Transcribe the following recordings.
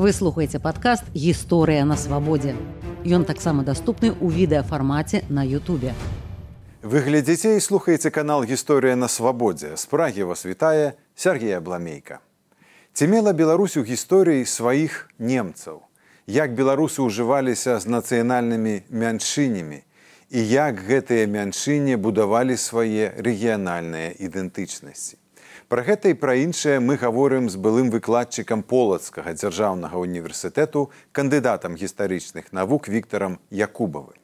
Вы слухаеце падкаст гісторыя на свабодзе. Ён таксама даступны ў відэафармаце на Ютубе. Вы глядзіце і слухаеце канал гісторыя на свабодзе. З прагі вас вітае Сергея Бламейка. Ці мела Беларусь у гісторыі сваіх немцаў. Як беларусы ўжываліся з нацыянальнымі мяншынямі і як гэтыя мяншыне будавалі свае рэгіянальныя ідэнтычнасці. Пра гэта і пра іншае мы гаворым з былым выкладчыкам полацкага дзяржаўнага універсітэту кандыдатам гістарычных навук Віктором Якубавы.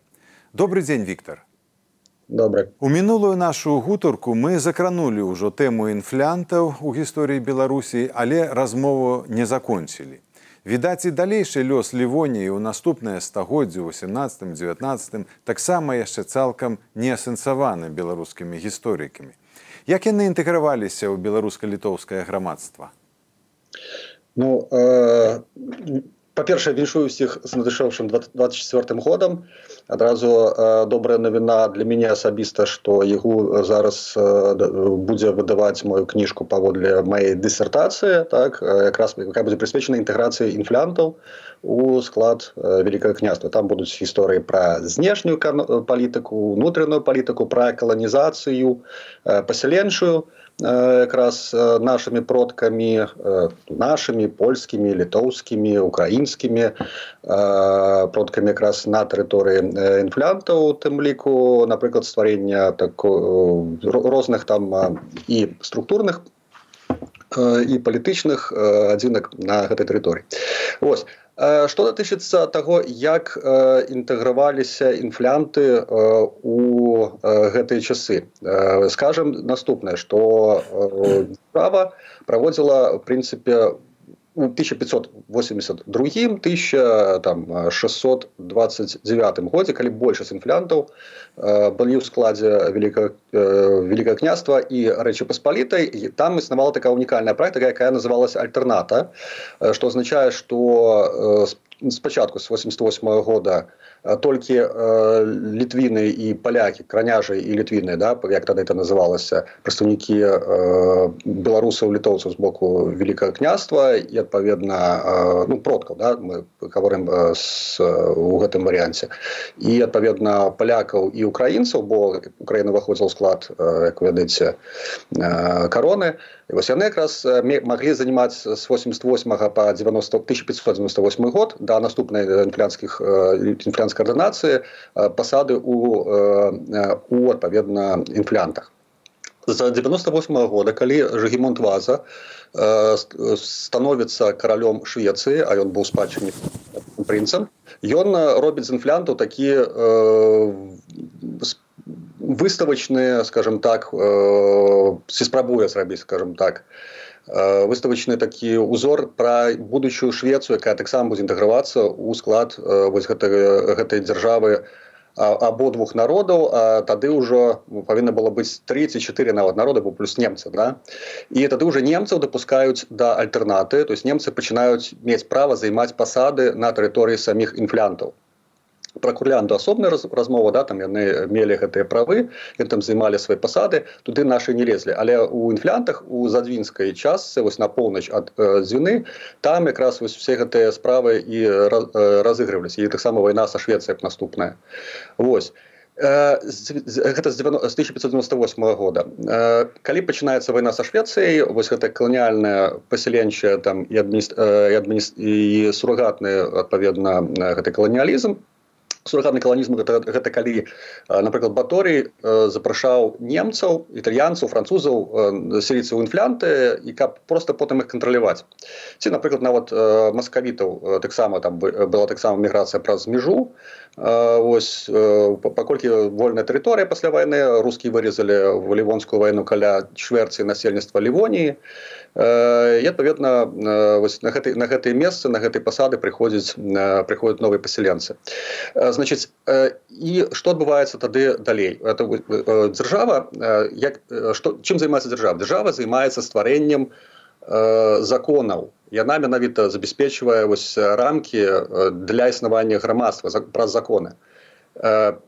Добры дзень Віктор. Добра. У мінулую нашу гутарку мы закранулі ўжо тэму інфлянтаў у гісторыі Беларусі, але размову не закончылі. Відаць і далейшы лёс лівоніі ў наступнае стагоддзе 18-19 таксама яшчэ цалкам не асэнсаваны беларускімі гісторыкамі. Як яны інтэграваліся ў беларуска-літоўскае грамадства? Ну э, па-першае, віншую ўсіх з надышоўшым 24 годам. Адразу э, добрая навіна для мяне асабіста, што ягу зараз э, будзе выдаваць мою кніжку паводле маёй дысертацыі, так, якраз якая будзе прысвечана інтэграцыі інфлянтаў у склад э, великое княства там будуць гісторыі пра знешнюю палітыку унутраную палітыку пра каланізацыю э, пасяленчую якраз э, нашими продкамі нашими польскімі літоўскімі украінскімі продкамі якраз на тэрыторыі інфлянтаў тым ліку напрыклад стварення так розных там і структурных і палітычных адзінак на гэтай тэрыторыі ось Што датычыцца таго, як інтэграваліся інфлянты у гэтыя часы. Скажам наступнае, што справа праводзіла прынцыпе 1582 1629 годзе калі большасць інфлянтаў э, былі ў складзе великое княства і рэчы паспалітай там існавала такая унікальная практыка якая называлась альтэрната што азначае што спачатку з 88 -го года толькі э, літвіны і палякі краняжы і літвіны да як тады это называлася прадстаўнікі э, беларусаў літоўцаў з боку великкага княства і адпаведна э, ну продкаў да мы гаворым э, с у гэтым варыянце і адпаведна палякаў і украінцаў бо украіна выходзіла склад э, як ведаеце э, короны. І вось яны якраз маглі занимаць з 88 по 90 1598 год да наступнай інфлянскіх інфлянскіх координации посады у, у адпаведна інфлянтах за 98 -го года калі жагемонт ваза становіцца каралём швецыі а ён быў спадчыннік прынцам ён робіць з інфлянтаў такі выставачныя скажем так ці спрабуе зрабіць скажем так выставачны такі узор пра будучую швецыю якая таксама будзе інтэгравацца ў склад вось гэтай, гэтай дзяржавы абодвух народаў тады ўжо павінна было быць 34 нават народа бо плюс немцы да? і тады уже немцаў дапускаюць да альтэрнаты то есть немцы пачынаюць мець права займаць пасады на тэрыторыі саміх інфлянтаў про курлянду асобная раз, размова да там яны мелі гэтыя правы і там займалі свае пасады туды наши не лезлі. Але у інфлянтах у задвінскай частцы вось на поўнач ад э, дзвіны там якраз вось все гэтыя справы і э, разыгрываліся. І таксама вайна са швецыя наступная. Вось. Гэта з 1598 года. Калі пачынаецца вайна са швецыяй вось гэта каланіальная пасяленчая там і адміні і сурагатны адпаведна гэты каланіялізм сурагатны каланізм гэта, гэта калі напрыклад баторый запрашаў немцаў італьянцаў французаў селіцца ў інфлянты і каб просто потым іх кантраляваць ці напрыклад нават маскавітаў таксама там была таксама міграцыя праз межу ось паколькі вольная тэрыторыя пасля вайны рускі вырезалі в лівонскую вайну каля чвэрці насельніцтва лівоніі і адпаведна на гэтай на гэтыя месцы на гэтай пасады прыходзіць прыходзяць новыя пасяленцы значыць і што адбываецца тады далей? Это дзяржава як што чым займаецца дзяржава дзяржава займаецца стварэннем законаў яна менавіта забяспечвае вось рамкі для існавання грамадства праз законы.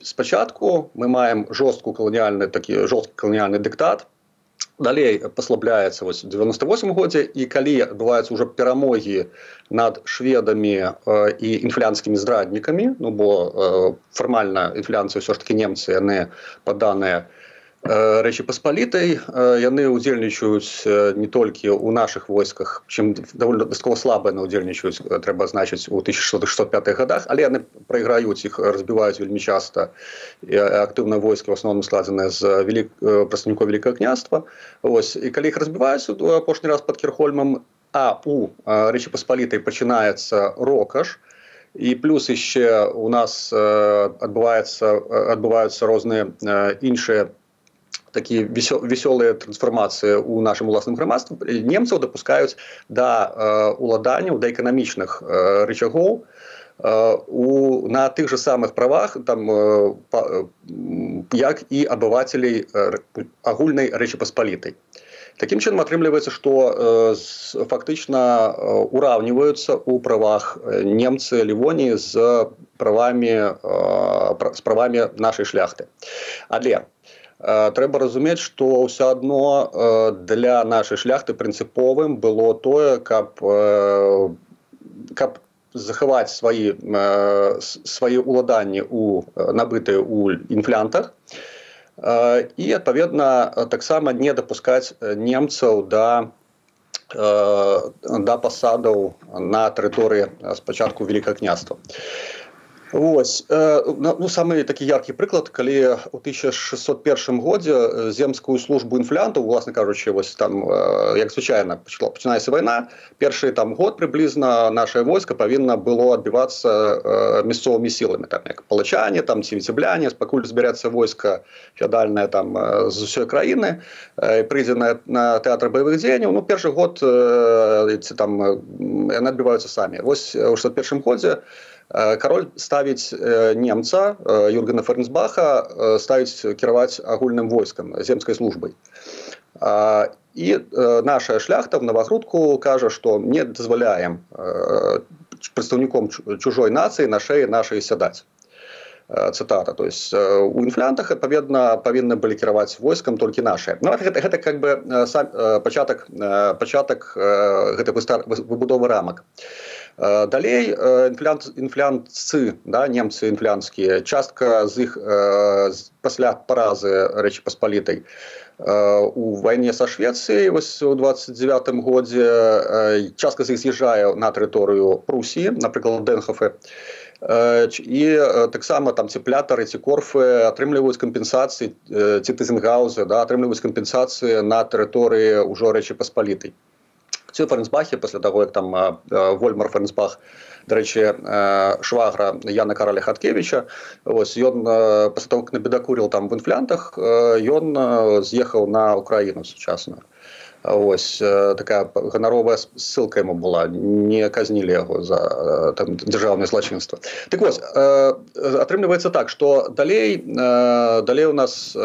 Спачатку мы маем жорстку каланіяльны такі жорсткі каланіяльны дыктат далей паслабляецца вось 98 годзе і калі адбываюцца ўжо перамогі над шведамі э, і інфлянскімі здраднікамі ну бо э, фармальна інфляцыю ўсё ж таки немцы яны паданыя Э, рэчы паспалітай э, яны ўдзельнічаюць э, не толькі ў наших войсках чым довольно дастаткова слабыя на ўдзельнічаюць трэба значыць у 1605 годах але яны прайграюць іх разбіваюць вельмі часта. Актыўна войска в асноўным складзеныя з велик прадстаўнікоў великкае княства. Ось і калі іх разбіваюць апошні раз под кірхольмам а у рэчы паспалітай пачынаецца рокаш. І плюс яшчэ у нас адбываецца адбываюцца розныя іншыя такія вясёлыя трансфармацыі ў нашым уласным грамадстве немцаў дапускаюць да уладанняў да эканамічных рычагоў у на тых же самых правах там як і абывацелей агульнай рэчы паспалітай Такім чынам атрымліваецца што фактычна ураўніваюцца ў правах немцы лівоніі з правамі з правамі нашай шляхты. Але трэба разумець што ўсё адно для нашай шляхты прынцыповым было тое каб каб захаваць свае свае ўладанні у набытыя ў інфлянтах. І адпаведна таксама не дапускаць немцаў да да пасадаў на тэрыторыі спачатку великкае княства Вось э, ну самы такі яркі прыклад калі у 1601 годзе земскую службу інфлянтаў уласна кажучы вось там э, як звычайна пачала пачынаецца вайна першы там год прыблізна наше войска павінна было адбівацца э, мясцовымі сіламі там як палачане там ці віцебляне пакуль збярэцца войска феадальная там з усёй краіны прыйдзе на, на тэатр баявых дзеянняў ну першы год ці там яны адбіваюцца самі. Вось у 61 годзе у кароль ставіць немца юргена фернсбаха ставіць кіраваць агульным войскам земскай службай і наша шляхта в навагрудку кажа што не дазваляем прадстаўніком чужой нацыі на шее нашай сядаць цытата то есть у інфлянтах адпаведна павінны былі кіраваць войскам толькі наши. Ну, гэта, гэта как бы сам пачатак пачатак гэтай выбудовы рамак і далей інфлянт інфлянцы да немцы інфлянскія частка з іх пасля паразы рэчы паспалітай у вайне са швецыі вось у 29 годзе частка з іх з'язджае на тэрыторыю прусі напрыклад дэнхафе і таксама там цеплятары ці корфы атрымліваюць кампенсацыі ці тызенгаузы да атрымліваюць кампенсацыі на тэрыторыі ўжо рэчы паспалітай ці фарнсбахе пасля таго як там вольмар фарнсбах дарэчы швагра Яна караля хаткевича ось ён того на бедакурил там в інфлянтах ён з'ехаў на украіну сучасную ось такая ганаровая ссылка ему была. Не казнілі яго за там дзяржаўнае злачынства так вось атрымліваецца так что далей далей у нас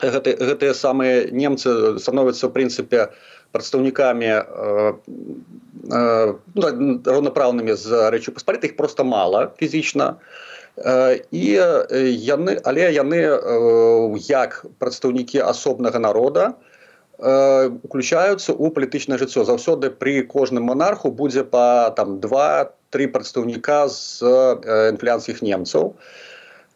гэтыя гэты самыя немцы становяцца в прынцыпе у прадстаўнікамі э, э, ну, роўнапраўнымі з рэчы паспаліта іх просто мала фізічна і э, яны але яны як прадстаўнікі асобнага народа уключаюцца ў палітычнае жыццё заўсёды пры кожным монарху будзе па там два три прадстаўніка з інфлянскіх немцаў і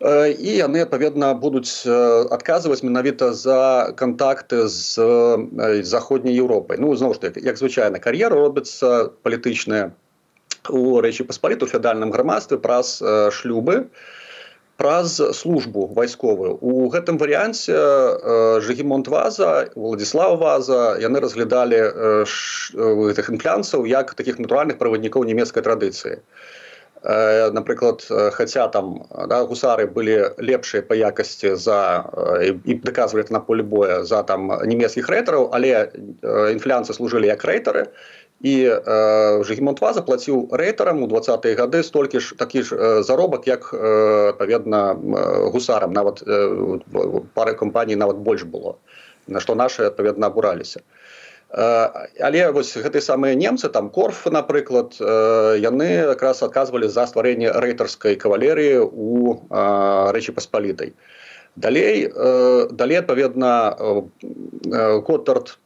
і яны адпаведна будуць адказваць менавіта за кантакты з заходняй Еўропай ну зноў ж таки як звычайна кар'ера робіцца палітычная у рэчы паспаліту феадальным грамадстве праз шлюбы праз службу вайсковую у гэтым варыянце жыгемонт ваза владислав ваза яны разглядалі гэтых інфлянцаў як таких натуральных праваднікоў нямецкай традыцыі Э, напрыклад э, хаця там да, гусары былі лепшыя па якасці за і э, даказвалі на поле боя за там нямецкіх рэйтараў але інфлянцы служылі як рэйтары і жыгемонтва заплаціў рэйтарам у двадцатые гады столькі ж такі ж заробак як адпаведна гусарам. Нават пары кампаній нават больш было на што нашы адпаведна абураліся але вось гэтыя самыя немцы там корф напрыклад яны якраз адказвалі за стварэнне рэйтарскай кавалерыі у рэчы паспалітай. Далей далей адпаведна котард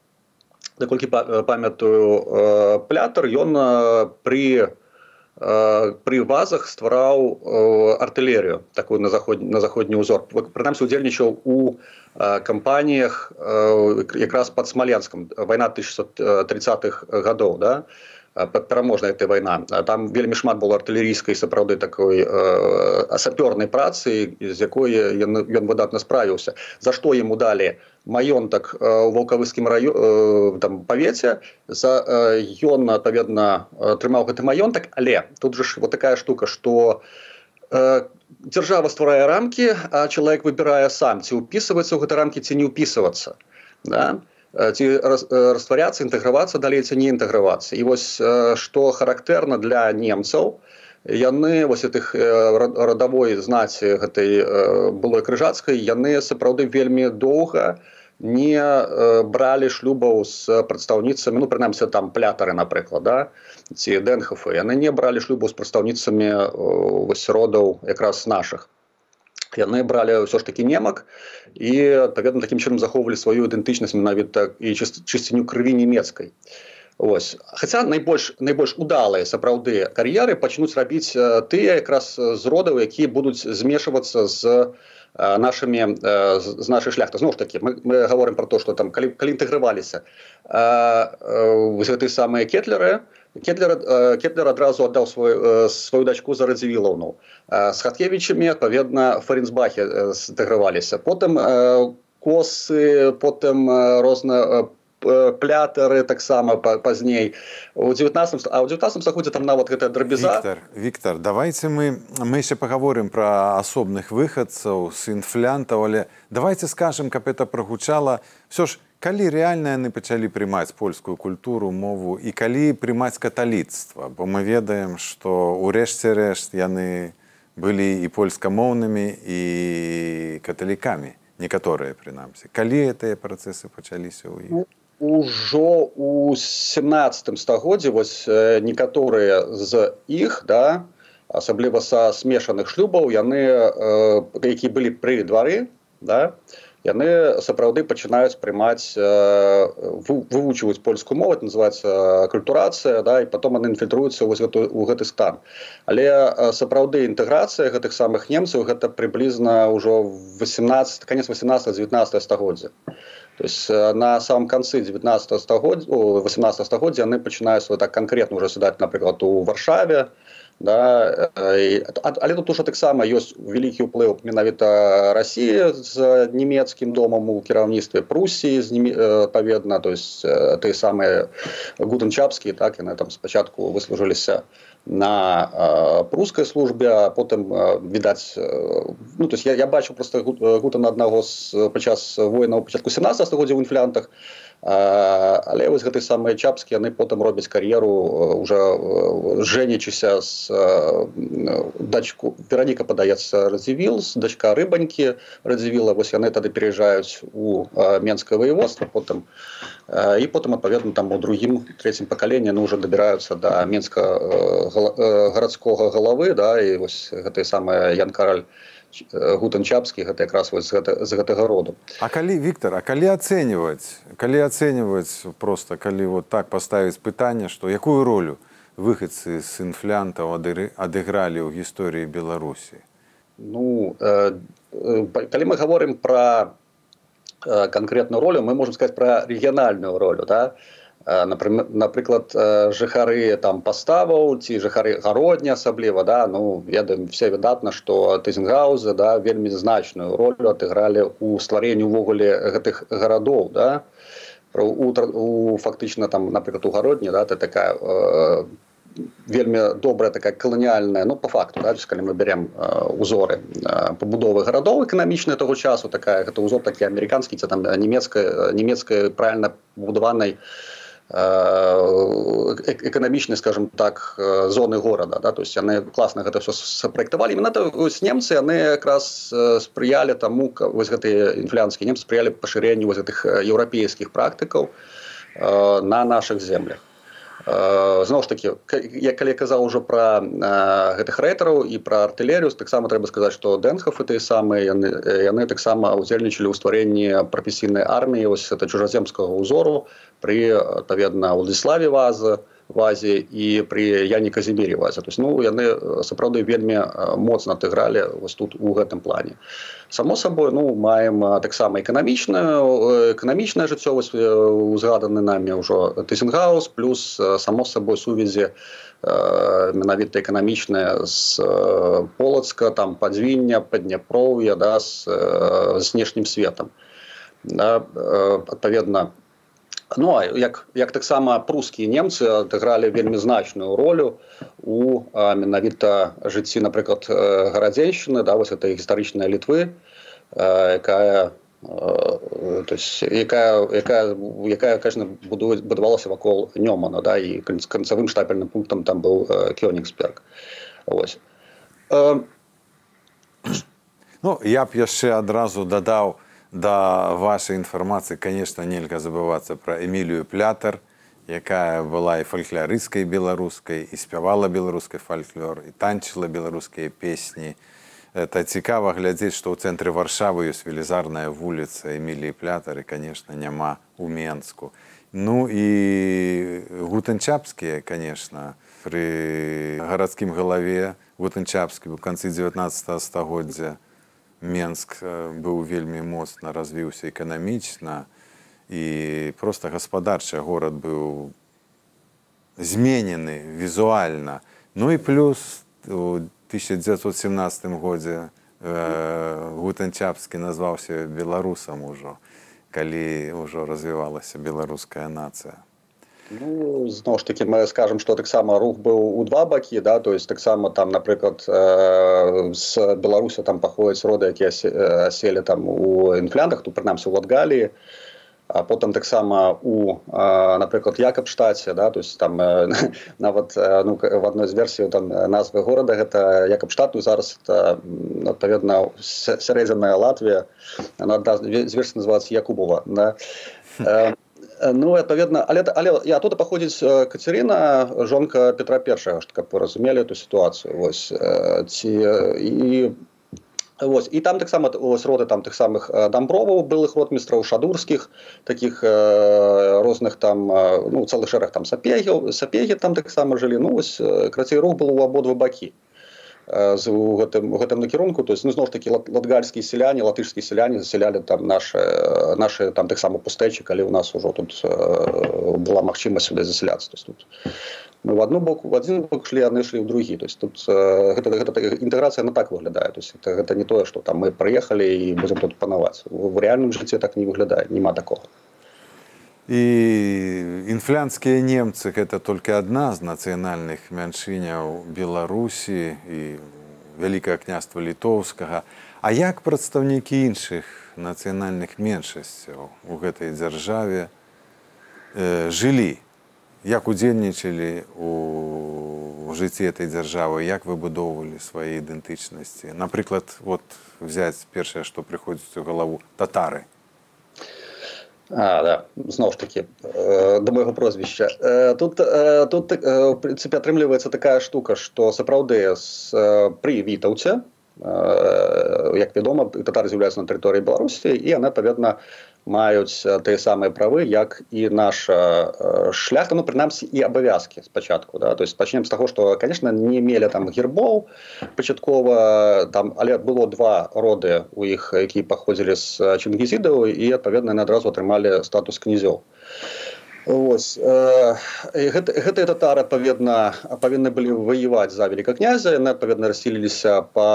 наколькі памятаю плятар ён при при вазах ствараў артылерыю такую на заход на заходні ўзор прынамсі удзельнічаў у кампаніях якраз под смаленском вайна 1630-х гадоў да пераможная этой вайна там вельмі шмат было артылерійскай сапраўды такой э, сапёрнай працы з якой ён, ён выдатна справіўся. За што ему далі маёнтак у вулкавыскім раю э, там павеце за ён адпаведна трымаў гэты маёнтак але тут же ж вот такая штука что э, дзяржава стварае рамкі а чалавек выбірае сам ці ўпісваецца ў гэтай рамкі ці не ўпісвацца да? Ці растваряцца інтэгравацца далей ці не інтэгравацца і вось што характэрна для немцаў яны вось тых радавой знаці гэтай былой крыжацкай яны сапраўды вельмі доўга не бралі шлюбаў з прадстаўніцамі ну прынамсі там плятары напрыклад да ці дэнхафы. Яны не бралі шлюбу з прадстаўніцамі вось родаў якраз наших яны бралі ўсё ж такі немак і адпаведна такім чынам захоўвалі сваю ідэнтычнасць менавіта і чысціню крыві нямецкай ось хаця найбольш найбольш удалыя сапраўды кар'еры пачнуць рабіць тыя якраз з родаў якія будуць змешвацца з нашими з нашай шляхты зноў ж таки мы, мы говорим про то что там калі, калі інтэграваліся гэты самыя кетлеры то Кетлер, э, Кетлер адразу аддаў свою, э, сваю дачку за радзівілаўну. З хаткевічамі адпаведна Фаренсбахе зыграваліся. Потым косы, потым розна плятары таксама пазней у 19 а ў 19 стагоддзе там нават гэта драбіза Віктор, Віктор давайте мы мы яшчэ паговорым пра асобных выхадцаў з інфлянтаў але давайте скажем каб это прагучала все ж калі рэальна яны пачалі прымаць польскую культуру мову і калі прымаць каталіцтва? Бо мы ведаем што ўрэшце рэшт яны былі і польскамоўнымі і каталікамі некаторыя прынамсі. Калі гэтыя працэсы пачаліся ў іх? Ужо у 17 стагоддзе вось некаторыя з іх да асабліва са смешаных шлюбаў яны э, які былі пры двары да то яны сапраўды пачынаюць прымаць вывучваюць польскую мову называется культурацыя да і потом она інфільтруецца у гэты стан. Але сапраўды інтэграцыя гэтых самых немцаў гэта прыблізна ўжо 18 конец 18 19 стагоддзя. То есть на самом канцы 19 стагоддзя 18 стагоддзя яны пачынаюць вот так конкретно уже сядаць напрыклад у варшаве то Да? Але тут уже таксама ёсць вялікі ўплыў менавіта Росіі з нямецкім домам у кіраўніцтве Прусіі паведна то есть ты самыя гутенчапскія так яны там спачатку выслужыліся на прускай службе а потым відаць ну то есть я, я бачу просто гутан аднаго з падчас война ў пачатку 17 стагоддзя ў інфлянтах але вось гэты самыя чапскі яны потым робяць кар'еру уже жэнечыся з дачку пераніка падаецца радзівіл з дачка рыбанькі радзівіла. Вось яны тады пераязджаюць у менскае воеводства потым і потым адпаведна там у другім третьем пакаленні ну уже дабіраюцца да менска гарадскога галавы да і вось гэтая самая ян караль гутанчапскі гэта якраз вось з, гэта, з гэтага роду. А калі Віктор А калі ацэньваць калі ацэньваць просто калі вот так паставіць пытанне што якую ролю выхадцы з інфлянтаў адыгралі ў гісторыі беларусі? Ну э, э, калі мы гаворым пра э, канкрэтную ролю мы можем сказать пра рэгіянальную ролю да? то напрыклад жыхары там паставаў ці жыхары гародня асабліва да ну ведаем все выдатна что тызенгауза да вельмі значную ролю адыгралі у стварэнні увогуле гэтых гарадоў да. У, у фактычна там напрыклад у гародні да ты такая э, вельмі добрая такая каланіальная ну по факту да, калі мы берем э, узоры э, пабудовы гарадоў эканамічная того часу такая гэта узор такі амерыканскі ці там нямецкая нямецкая правильно будаванай у эканамічнай скажем так зоны горада да? то есть яны класна гэта все сапраектавалі менавіта немцы яны якраз спрыялі таму вось гэтыя інфлянскія немцы спрыялі пашырэнню вось гэтых еўрапейскіх практыкаў на наших землях зноў ж таки я калі казаў ужо пра гэтых рэйтараў і пра артылерыю таксама трэба сказаць што дэнхаф і тыя самыя яны яны таксама удзельнічалі ў стварэнні прафесійнай арміі ось это чужаземскага ўзору пры адпаведна ўладзіславе вазы вазе і пры яне казімірі вазе то есть ну яны сапраўды вельмі моцна адыгралі вось тут у гэтым плане. Само сабой ну маем таксама эканамічную эканамічная жыццёвасць узгаданы нами ўжо тысенгаус плюс само сабой сувязі менавіта эканамічная з полацка там падзвіння падняпроўя да з знешнім светом да, адпаведна Ну а як, як таксама прускія немцы адыгралі вельмі значную ролю у менавіта жыцці напрыклад гарадзеншчыны да вось это гістарычная літвы якая то есть якая якая якая кажна будуць будавалася вакол нёмана да і канцавым штапельным пунктам там быў кёнігсберг. Ось ну я б яшчэ адразу дадаў да вашай інфармацыі конечно нельга забывацца пра эмілію плятар якая была і фальклярыскай беларускай і спявала беларускай фальклор і танчыла беларускія песні это цікава глядзець што ў цэнтры варшавы ёсць велізарная вуліца эміліі плятары конечно няма у менску. Ну і гутанчапскія конечно пры гарадскім галаве гутанчапскі у канцы 19 стагоддзя Менск быў вельмі моцна развіўся эканамічна і проста гаспадарчы горад быў зменены візуальна. Ну і плюс у 1917 годзе Гутанчапскі назваўся беларусам ужо, калі ўжо развівалася беларуская нацыя. Ну, зноў ж таки мы скажем что таксама рух быў у два бакі да то есть таксама там напрыклад э, з беларуся там паходзяць роды якія аселі там у інфляндах тут прынамсі у латгаліі а потым таксама у напрыклад якабштаце да то есть там э, нават ну, в адной з версій там назвы горада гэта якабштату зараз адпаведна сярэдзяная Латвія она зверсі называется якубова да. Э, Ну адпаведна але але я тут паходзіць Кацярына жонка Петра першага каб вы разумелі эту сітуацыю вось ці і Вось. і там таксама роды там тых самых дамброваў былых ротмістраў шадурскіх таких э, розных там ну цэлы шэраг там сапегаў сапегі там таксама жылі ну вось крацей рух был у абодва бакі з гэтым гэтым накірунку. То есть ну, зноў такі латгальскія сяляне латышскія сяляне засялялі там наши наши там таксама пустэчы калі у нас ужо тут была магчымасць сюды засяляцца тут мы в одну боку в один бок шлі яны ішлі ў другі то есть тут гэта, гэта інтэграцыя на так выглядае то есть это, гэта не тое что там мы прыехалі і будзем тут панаваць в реальным жыцці так не выглядае няма такого і інфлянскія немцы гэта толькі адна з нацыянальных мяншыняў беларусі і вялікае княства літоўскага а як прадстаўнікі іншых нацыянальных меншасцяў у гэтай дзяржаве э, жылі як удзельнічалі у жыцці этой дзяржавы як выбудоўвалі свае ідэнтычнасці? Напрыклад вот взять першае што прыходзіць у галаву татары А, да. зноў ж таки э, да майго прозвішча э, тут э, тут э, прынцыпе атрымліваецца такая штука што сапраўды з э, пры вітаўце як вядома татары з'яўляюцца на тэрыторыі беларусі і яны адпаведна маюць тыя самыя правы як і наша шляхта ну прынамсі і абавязкі спачатку да. То есть пачнем з таго што конечно не мелі там гербоў пачаткова там але было два роды у іх якія паходзілі з чынгізідаў і адпаведна адразу атрымалі статус князёў Ось, э, гэта, гэтыя татары адпаведна павінны былі ваяваць за вяліка князя яны адпаведна рассіліліся па,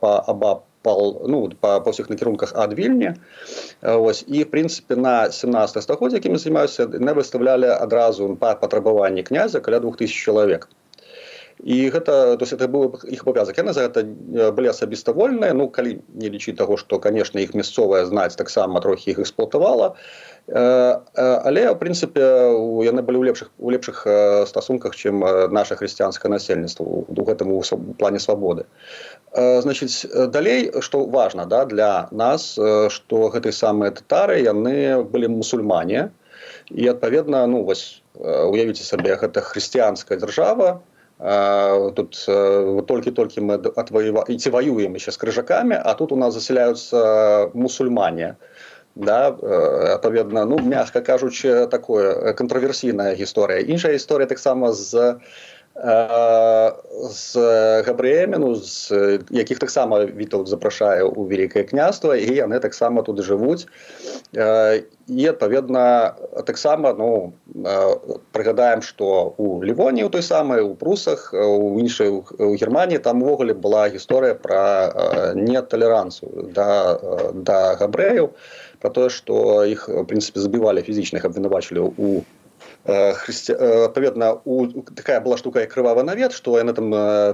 па абап пал, ну, па, па ўсіх накірунках ад вільні. Ось, і в прынцыпе на 17 стагоддзя якімі займаюся не выставлялі адразу па патрабаванні князя каля 2000 чалавек і гэта то это быў іх абавязак. Яны за гэта былі асабіста вольныя. Ну калі не лічыць таго што канешне іх мясцовая знаць таксама трохі іх эксплуатавала. Але в прынцыпе яны былі ў лепшых у лепшых стасунках чым наше хрысціянскае насельніцтва у гэтым плане свабоды. Значыць далей што важна да для нас што гэтыя самыя татары яны былі мусульмане. І адпаведна ну вось уявіце сабе гэта хрысціянская дзяржава тут толькі-толькі мы отвоева ці воюем еще с крыжаками а тут у нас заселяются мусульмане. Да адпаведна ну мягко кажучы такое контраверсійная гісторыя іншая гісторыя таксама з з габрэямі ну, з якіх таксама вітаў запрашае ў вялікае княства і яны таксама тут жывуць і адпаведна таксама ну прыгадаем што у лівоні у той самай у прусах у іншай у германії там увогуле была гісторыя пра неталеранцыю да да габрэяў про тое што іх прынцыпе забівалі фізічных абвінавачылі у хрысці... адпаведна у такая была штука як крывавы навет што яны там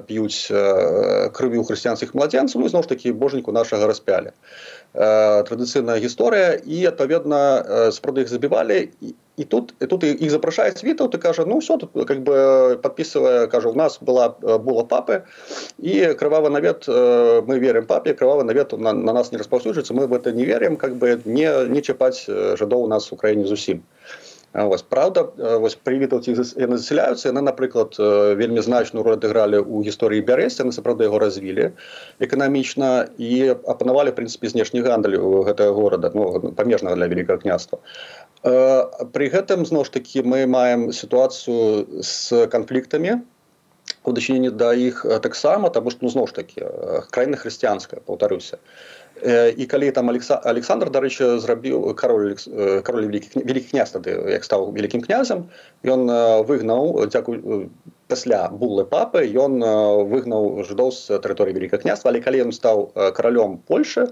п'юць крыві ў хрысціянскіх младзенцаў ну, зноў ж такі божніку нашага распялі традыцыйная гісторыя і адпаведна спроды іх забівалі і і тут і тут іх запрашаюць вітаў ты кажа ну все тут как бы подписывая кажа у нас была була папы і крывавы навет мы верым папе крывавы навет на, на нас не распаўсюджваецца мы в это не верим как бы не не чапаць жадоў у нас у краіне зусім Вось, Праўда вось прывітаўці яны засяляюцца яны напрыклад вельмі значную роль адыгралі ў гісторыі бярэсці яны сапраўды яго развілі эканамічна і апанавалі прынцыпе знешні гандаль гэтага горада ну, памежнага для вялікага княства. Пры гэтым зноў ж такі мы маем сітуацыю з канфліктамі у дачыненні да іх таксама таму што ну, зноў ж такі краіна хрысціянская паўтаруся і калі там александр дарэчы зрабіў кароль кароль вялікі князь тады як стаў вялікім князем ён выгнаў дзякуй пасля буллы папы ён выгнаў жыдоў з тэрыторыі вялікага княства але калі ён стаў каралём польши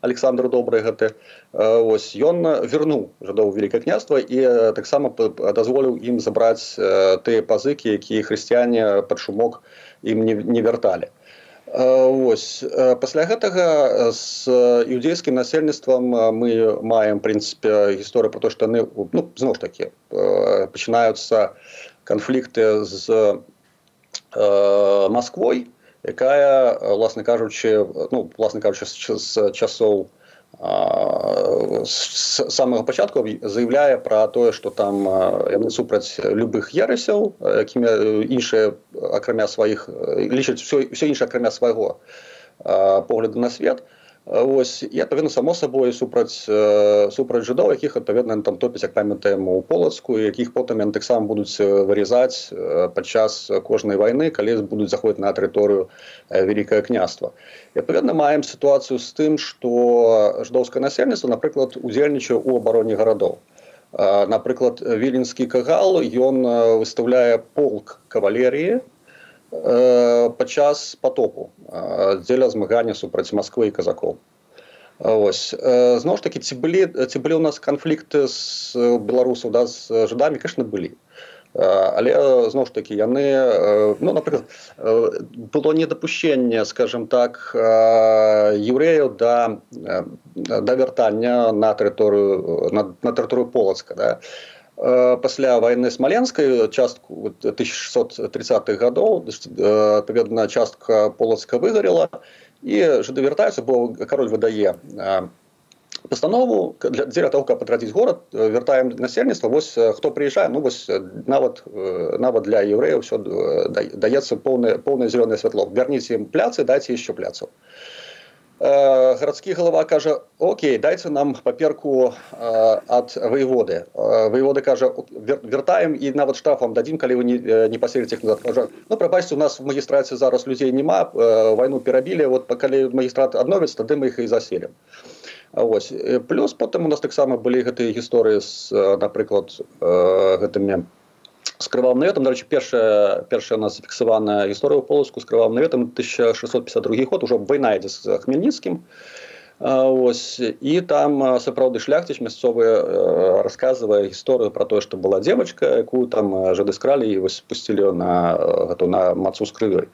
александр добрый гэты ось ён вернуў жадоў вялікае княства і таксама дазволіў ім забраць тыя пазыкі якія хрысціяне пад шумок ім не, не вярталі Вось пасля гэтага з іудзейскім насельніцтвам мы маем прынцыпе гісторыю про то што яны ну, зноў ж такі пачынаюцца канфлікты з э, Масквой якая власна кажучы ну власна кажучы з часоў з самага пачатку заявляе пра тое што там яны супраць любых ерасяў якімі іншыя акрамя сваіх лічаць все, все іншае акрамя свайго погляду на свет Вось я павінна само сабой супраць супраць жыдоў якіх адпаведна там топіць як памятаем у полацку якіх потым яны таксама будуць вырезаць падчас кожнай вайны калі будуць заходзіць на тэрыторыю вялікае княства. Адпаведна маем сітуацыю з тым што ждоўскае насельніцтва напрыклад удзельнічае у абароне гарадоў напрыклад віленскі кагал ён выставляе полк кавалерыі падчас потопу дзеля змагання супраць Масквы і казакоў. Ось зноў ж такі ці былі ці былі у нас канфлікты з беларусаў да з жадамі? Конечно былі. Але зноў ж такі яны ну напрыклад было недапушчэнне скажем так еўрэяў да да вяртання на тэрыторыю на, на тэрыторыю полацка да пасля войны смаленскай частку 1630х гадоў адпаведна частка полацка выгарела і жады вяртаюцца бо кароль выдае пастанову для дзеля того каб патраціць горад вяртаем насельніцтва вось хто прыязджае ну вось нават нават для еўрэяў все даецца поўнае поўнае зялёное святло вярніце ім пляцы дайце еще пляцаў Э, гарадскі галава кажа Окей дайце нам паперку э, ад воеводы э, воеводы кажа вяртаем і нават штрафам дадзім калі вы не, не паселіце назад кажа ну прабачце у нас в магістраце зараз людзей няма вайну перабілі вот калі магістрат адновіць тады мы іх і заселім Вось плюс потым у нас таксама былі гэтыя гісторыі з напрыклад гэтымі скрываў наветам дарэчы першая першая у нас зафіксаваная гісторыя полоску скрываў наветам 1652 год ужо вайна ідзе з хмельніцкім ось і там сапраўды шляхціч мясцовы расказвае гісторыю про тое што была девочка якую там жады скралі і вось спусцілі на гэту на мацу з крывёй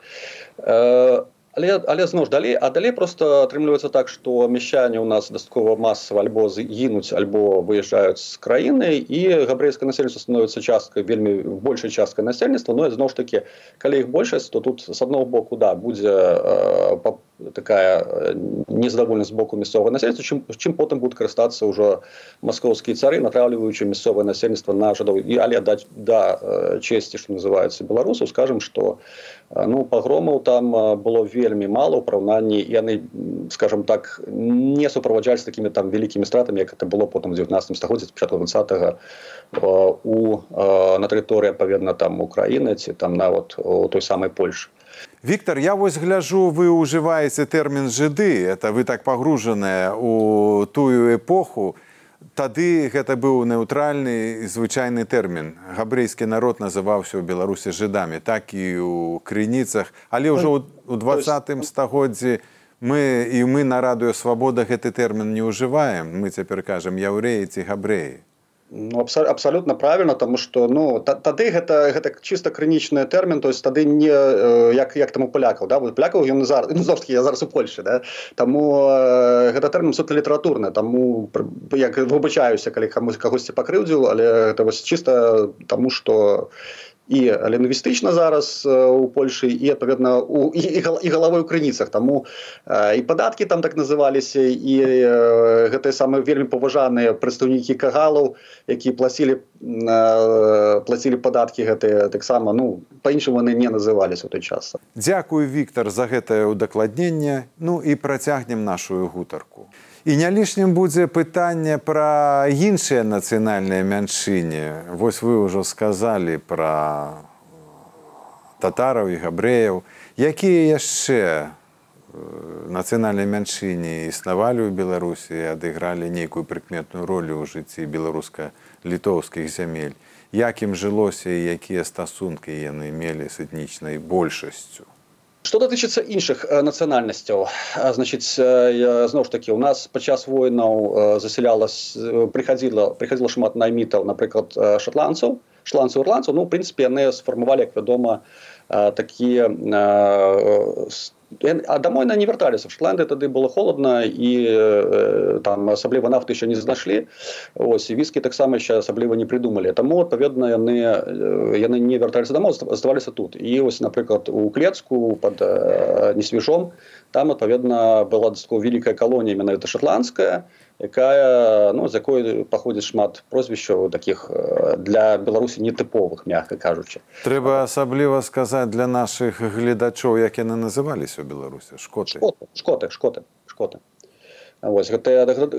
але але зноў ж далей а далей просто атрымліваецца так что мяшчане у нас дастаткова масава альбо гінуць альбо выязджаюць з краіны і габрэйскае насельніцтва становіцца часткай вельмі большай часткай насельніцтва но зноў ж таки калі іх большасць то тут с адного боку да будзе э, такая э, незадавольнасць боку мясцовага насельніцтва чым чым потым будуць карыстацца ўжо маскоўскія цары натраўліваючы мясцовае насельніцтва на жадаў і але даць да э, чесці што называется беларусаў скажем что ну пагромаў там было вельмі мало ў параўнанні яны скажем так не суправаджаюць такімі там вялікімі стратамі як это было потым 19 стагоддзя початку 20 у на тэрыторыі адпаведна там украіны ці там нават у той самай польльшы Віктор, я вось гляжу, вы ўжываеце тэрмін жыды, это вы так пагружаныя у тую эпоху. Тады гэта быў неўтральны звычайны тэрмін. Габрэйскі народ называўся ў Беларусі жыдамі, так і ў крыніцах, але ўжо ў двадцатым стагоддзі мы і мы на радыё свабода гэты тэрмін не ўжываем. Мы цяпер кажам яўрэі ці габрэі. Ну, абсо абсолютно правильно тому что ну тады гэта гэта чисто крынічны тэрмін то есть тады не як як таму палякаў да плякаў ён зараз ну, зошки я зараз у Польше да таму э, гэта тэрмін суто літаратурны таму як выбачаюся калі камусь кагосьці пакрыўдзіў але гэта вось чисто тому что і лінгвістычна зараз у Польшы і адпаведна у і, і, і галавой у крыніцах таму і падаткі там так называліся і гэтыя самыя вельмі паважаныя прадстаўнікі кагалаў які плацілі плацілі падаткі гэтыя таксама ну па-іншаму яны не назывались у той час. Дякую Віктор за гэтае ўдакладненне ну і працягнем нашу гутарку І не лішнім будзе пытанне пра іншыя нацыянальныя мяншыні. Вось вы ўжо сказалі пра татараў і габрэяў, якія яшчэ нацыянальнай мяншыні існавалі ў Беларусі, адыгралі нейкую прыкметную ролю ў жыцці беларуска-літоўскіх зямель. Як ім жылося і якія стасункі яны мелі з этнічнай большасцю. Что датычыцца іншых нацыянальнасцяў? Значыць зноў ж такі у нас падчас войнаў засялялась прыходзіла прыходзіла шмат наймітаў напрыклад шотландцаў шландцаў ірландцаў ну прынцыпе яны сфармавалі як вядома такія а домой на не вярталіся в шотланды тады было холодно і э, там асабліва нафты еще не знайшлі ось і віскі таксама еще асабліва не придумали. Таму адпаведна яны яны не вярталіся домой оставаліся тут. І ось напрыклад у клетцку под э, несвежом там адпаведна была дастаткова вялікая калонія менавіта шотландская якая ну з якой паходзіць шмат прозвішчаў таких для беларусі нетыповых мягка кажучы. Трэба асабліва сказаць для наших гледачоў як яны называліся у беларусі шкоты. Шкоты шкоты шкоты Вось, гэта,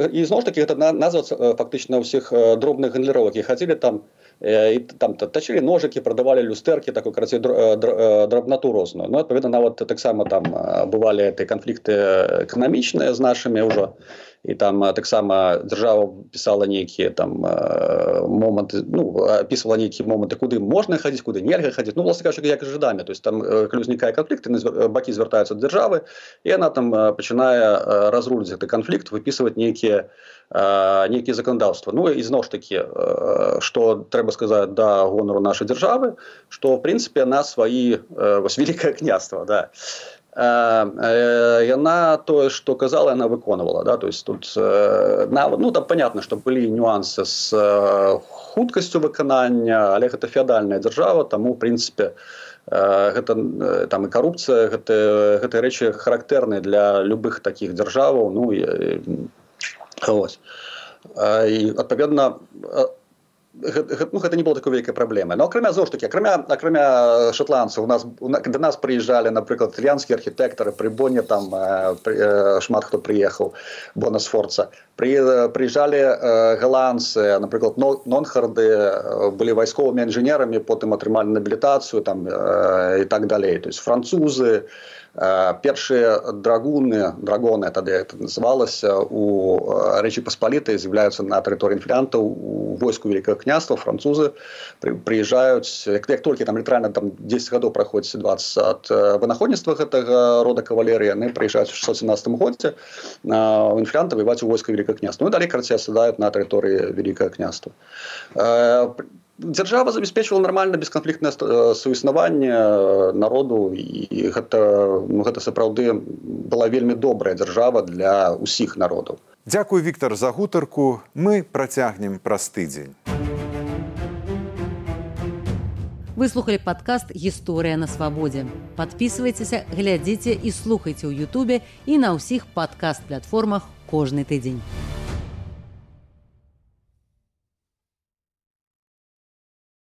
і зноў ж таки гэта назва фактычна ўсіх дробных гандліровак і хацелі там і там тачылі ножыкі прадавалі люстэркі такой карацей драбнату розную. Ну адпаведна нават таксама там бывалі ты канфлікты эканамічныя з нашымі ўжо і там таксама дзяржава пісала нейкія там моманты ну опісвала нейкія моманты куды можна хадзіць куды нельга хадзіць ну власна кажа як жадамі то есть там калі узнікае канфлікты бакі звяртаюцца ад дзяржавы і яна там пачынае разруліць гэты канфлікт выпісваць нейкія нейкія заканадаўства ну і зноў ж такі што трэба сказаць да гонару нашай дзяржавы што в прынцыпе на сваі вось великкае княства да. і яна тое что казала она выконывала да то есть тут нават ну там понятно что былі нюансы с хуткасцю выканання але гэта феадальная дзяржава таму прынцыпе гэта там і карупцыя гэты гэтай рэчы характэрныя для любых таких дзяржаваў ну і, ось і адпаведна гэта, ну, гэта не было такой вялікай праблемы но акрамя зноў ж таки акрамя акрамя шотландцаў у нас да нас прыязджалі напрыклад італьянскія архітэктары пры боне там э, шмат хто прыехаў бонасфорца при прыязджалі э, галандцы напрыклад но, нонхарды былі вайсковымі інжынерамі потым атрымалі набілітацыю там э, і так далей то есть французы першыя драгуны драгоны тады это называлася у рэчы паспалітай з'яўляюцца на тэрыторыі інфлянтаў у войску великкага княства французы прыязджаюць як, як толькі там літаральна там 10 гадоў праходзіць 20 ад вынаходніцтва гэтага рода кавалерыі яны прыязджаюць у 617 годзе у інфлянта вываць у войска великкага княства ну далей карці сядаюць на тэрыторыі великкага княства дзяржава забяспечвала нармальна бесканфліктнае суіснаванне народу і гэта ну, гэта сапраўды была вельмі добрая дзяржава для ўсіх народаў. Дзякуй Віктор за гутарку. Мы працягнем праз тыдзень. Выслухали падкаст гісторыя на свабодзе подписывайтеся глядзіце і слухайце ў Ютубе і на ўсіх падкаст платформах кожны тыдзень